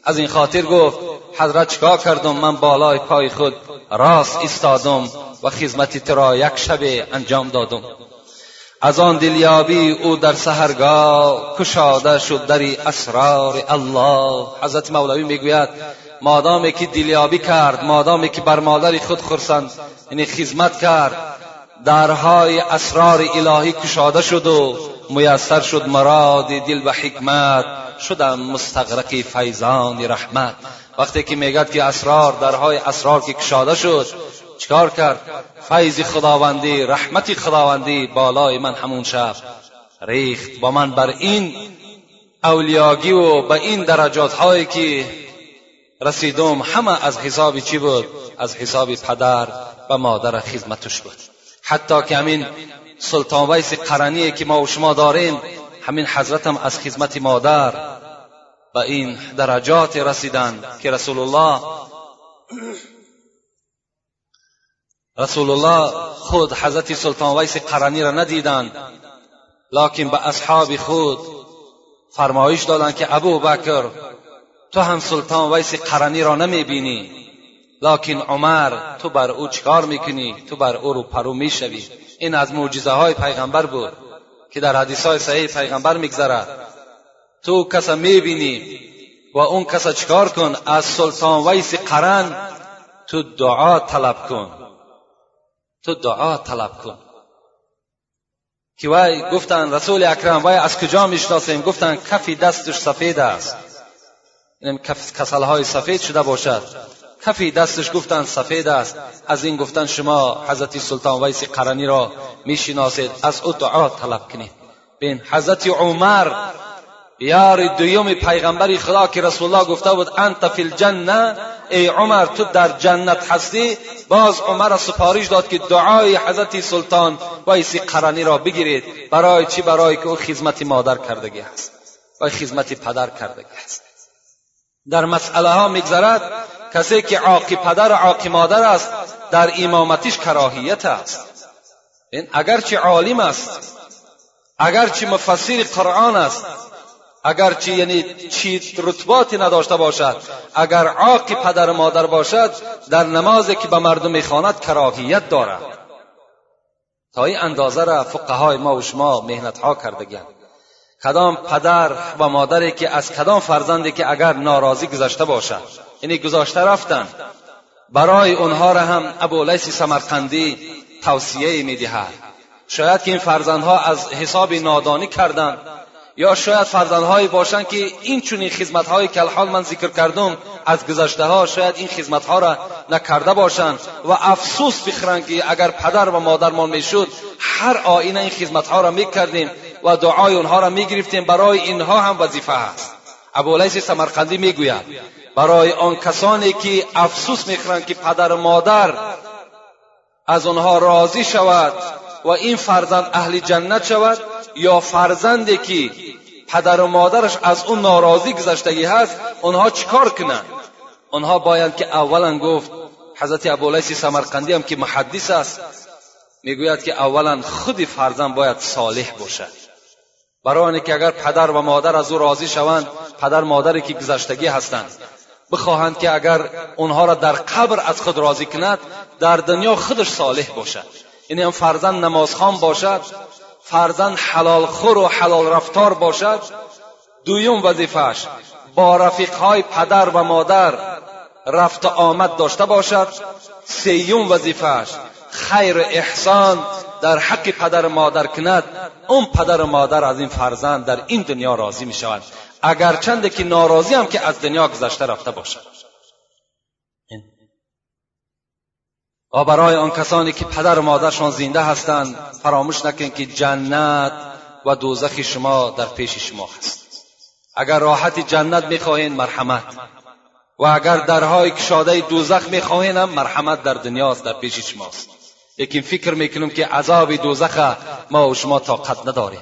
از این خاطر گفت حضرت چکار کردم؟ من بالای پای خود راست ایستادم و خدمت ترا یک شب انجام دادم. از آن دلیابی او در سهرگاه کشاده شد در اسرار الله. حضرت مولوی می‌گوید مادامی که دلیابی کرد مادامی که بر مادر خود خرسند یعنی خدمت کرد. درهای اسرار الهی کشاده شد و میسر شد مراد دل و حکمت. شدم مستغرق فیضان رحمت. وقتی که میگد که اسرار درهای اسرار که کشاده شد چیکار کرد؟ فیض خداوندی رحمت خداوندی بالای من همون شب ریخت با من بر این اولیاگی و به این درجات هایی که رسیدم همه از حساب چی بود؟ از حساب پدر و مادر خدمتش بود. حتی که همین سلطان ویس قرنی که ما و شما داریم همین حضرت هم از خدمت مادر به این درجات رسیدند که رسول الله رسول الله خود حضرت سلطان ویس قرنی را ندیدند لکن به اصحاب خود فرمایش دادند که ابو بکر تو هم سلطان ویس قرنی را نمی بینی لکن عمر تو بر او چکار می‌کنی؟ تو بر او روبرو می‌شوی. این از معجزه های پیغمبر بود که در حدیث های صحیح پیغمبر میگذرد. تو کس می‌بینی و اون کس چکار کن؟ از سلطان ویس قرن تو دعا طلب کن. تو دعا طلب کن. که وای گفتن رسول اکرم وای از کجا می‌شناسیم؟ گفتن کفی دستش سفید است. این کسل های سفید شده باشد. کفی دستش گفتن سفید است. از این گفتن شما حضرت سلطان ویس قرنی را می‌شناسید. از او دعا طلب کنید. بین حضرت عمر یار دویم پیغمبر خدا که رسول الله گفته بود انت فی الجنه ای عمر تو در جنت هستی. باز عمر سپارش داد که دعای حضرت سلطان ویسی قرنی را بگیرید. برای چی؟ برای که او خدمت مادر کردگی است و خدمت پدر کردگی است در مسئله ها میگذرد. کسی که عاقی پدر و عاقی مادر است در امامتش کراهیت است. این اگرچه عالم است اگرچه مفسر قرآن است اگرچه یعنی چی رتباتی نداشته باشد اگر عاق پدر و مادر باشد در نمازی که به مردم می‌خواند کراهیت دارد. تا این اندازه را فقهای ما و شما مهنت ها کردگیند کدام پدر و مادری که از کدام فرزندی که اگر ناراضی گذشته باشد یعنی گذاشته رفتن. برای اونها را هم ابو لیس سمرقندی توصیه می‌دهد. شاید که این فرزندها از حساب نادانی کردند. یا شاید فرزندهایی باشند که این چونین خدمتهایی که الحال من ذکر کردم از گذشته ها شاید این خدمتها را نکرده باشند. و افسوس بخرند که اگر پدر و مادرمان می‌شد هر آینه این خدمتها را می‌کردیم. و دعای اونها را می‌گرفتیم. برای اینها هم وظیفه است. ابولیس سمرقندی می‌گوید برای آن کسانی که افسوس می‌خورند که پدر و مادر از آنها راضی شود و این فرزند اهل جنت شود یا فرزندی که پدر و مادرش از اون ناراضی گذشتگی هست اونها چیکار کنند؟ اونها باید که اولا گفت حضرت ابولیس سمرقندی هم که محدث است می‌گوید که اولا خود فرزند باید صالح باشد. برای که اگر پدر و مادر از او راضی شوند پدر مادری که گذشتگی هستند. بخواهند که اگر اونها را در قبر از خود راضی کند در دنیا خودش صالح باشد. یعنی هم فرزند نمازخوان باشد فرزند حلال خور و حلال رفتار باشد دویم وظیفهش با رفیقهای پدر و مادر رفت آمد داشته باشد سیوم وظیفهش خیر احسان در حق پدر مادر کند اون پدر و مادر از این فرزند در این دنیا راضی می شود اگر چنده که ناراضی هم که از دنیا گذشته رفته باشد. و برای آن کسانی که پدر و مادرشان زنده هستند فراموش نکن که جنت و دوزخ شما در پیش شما هست. اگر راحت جنت می‌خواهین مرحمت. و اگر درهای کشاده دوزخ می‌خواهین هم مرحمت در دنیاست در پیش شماست. لیکن فکر می‌کنیم که عذاب دوزخ ما و شما طاقت نداریم.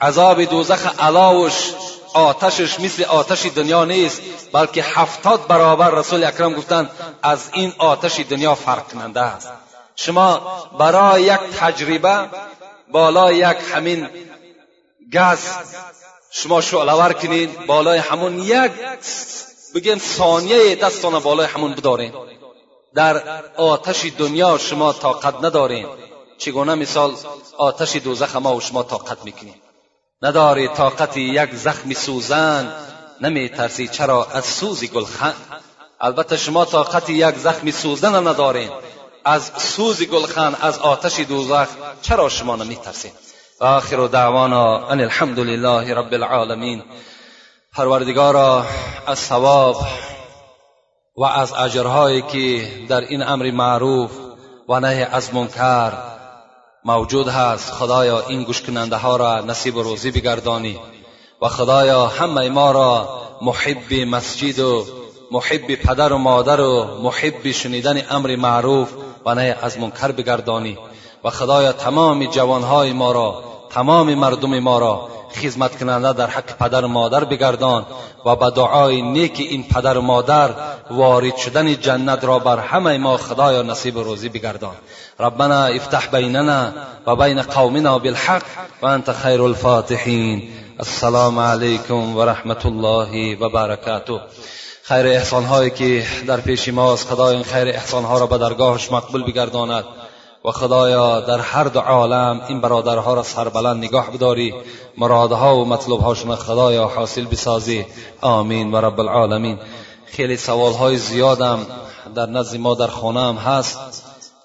عذاب دوزخ علاوش آتشش مثل آتش دنیا نیست بلکه هفتاد برابر رسول اکرم گفتند از این آتش دنیا فرق کننده است. شما برای یک تجربه بالا یک همین گاز شما شعلور کنید بالای همون یک بگیم ثانیه دستان بالای همون بدارین. در آتش دنیا شما طاقت ندارین. چگونه مثال آتش دوزخ ما و شما طاقت می‌کنید نداری طاقت یک زخم سوزن نمی ترسی چرا از سوز گلخن؟ البته شما طاقت یک زخم سوزن ندارین. از سوز گلخن از آتش دوزخ چرا شما نمی ترسید آخر دعوانا ان الحمد لله رب العالمین. پروردگارا از ثواب و از اجرهایی که در این امر معروف و نهی از منکر موجود هست خدایا این گوش کننده ها را نصیب روزی بگردانی و خدایا همه ما را محب مسجد و محب پدر و مادر و محب شنیدن امر معروف و نهی از منکر بگردانی و خدایا تمام جوانهای ما را تمام مردم ما را خدمت کننده در حق پدر و مادر بگردان و به دعای نیک این پدر و مادر وارد شدن جنت را بر همه ما خدایا نصیب روزی بگردان. ربنا افتح بیننا و بین قومنا بالحق و انت خیر الفاتحین. السلام علیکم و رحمت الله و برکاته. خیر احسان هایی که در پیش ماست خدای این خیر احسان ها را به درگاهش مقبول بگرداند. و خدایا در هر دو عالم این برادرها را سربلند نگاه بداری. مرادها و مطلوبهاشون خدایا حاصل بسازی. آمین و رب العالمین. خیلی سوال های زیادم در نزد ما در خانه هم هست.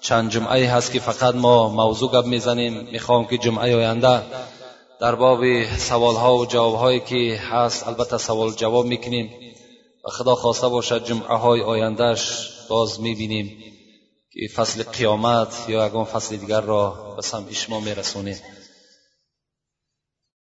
چند جمعه هست که فقط ما موضوع گپ می‌زنیم. می‌خوام که جمعه آینده در باب سوال ها و جواب هایی که هست البته سوال جواب می‌کنیم. و خدا خواسته باشد جمعه های آیندهش باز می‌بینیم. که فصل قیامت یا اگه فصل دیگر را به سمع شما میرسونیم.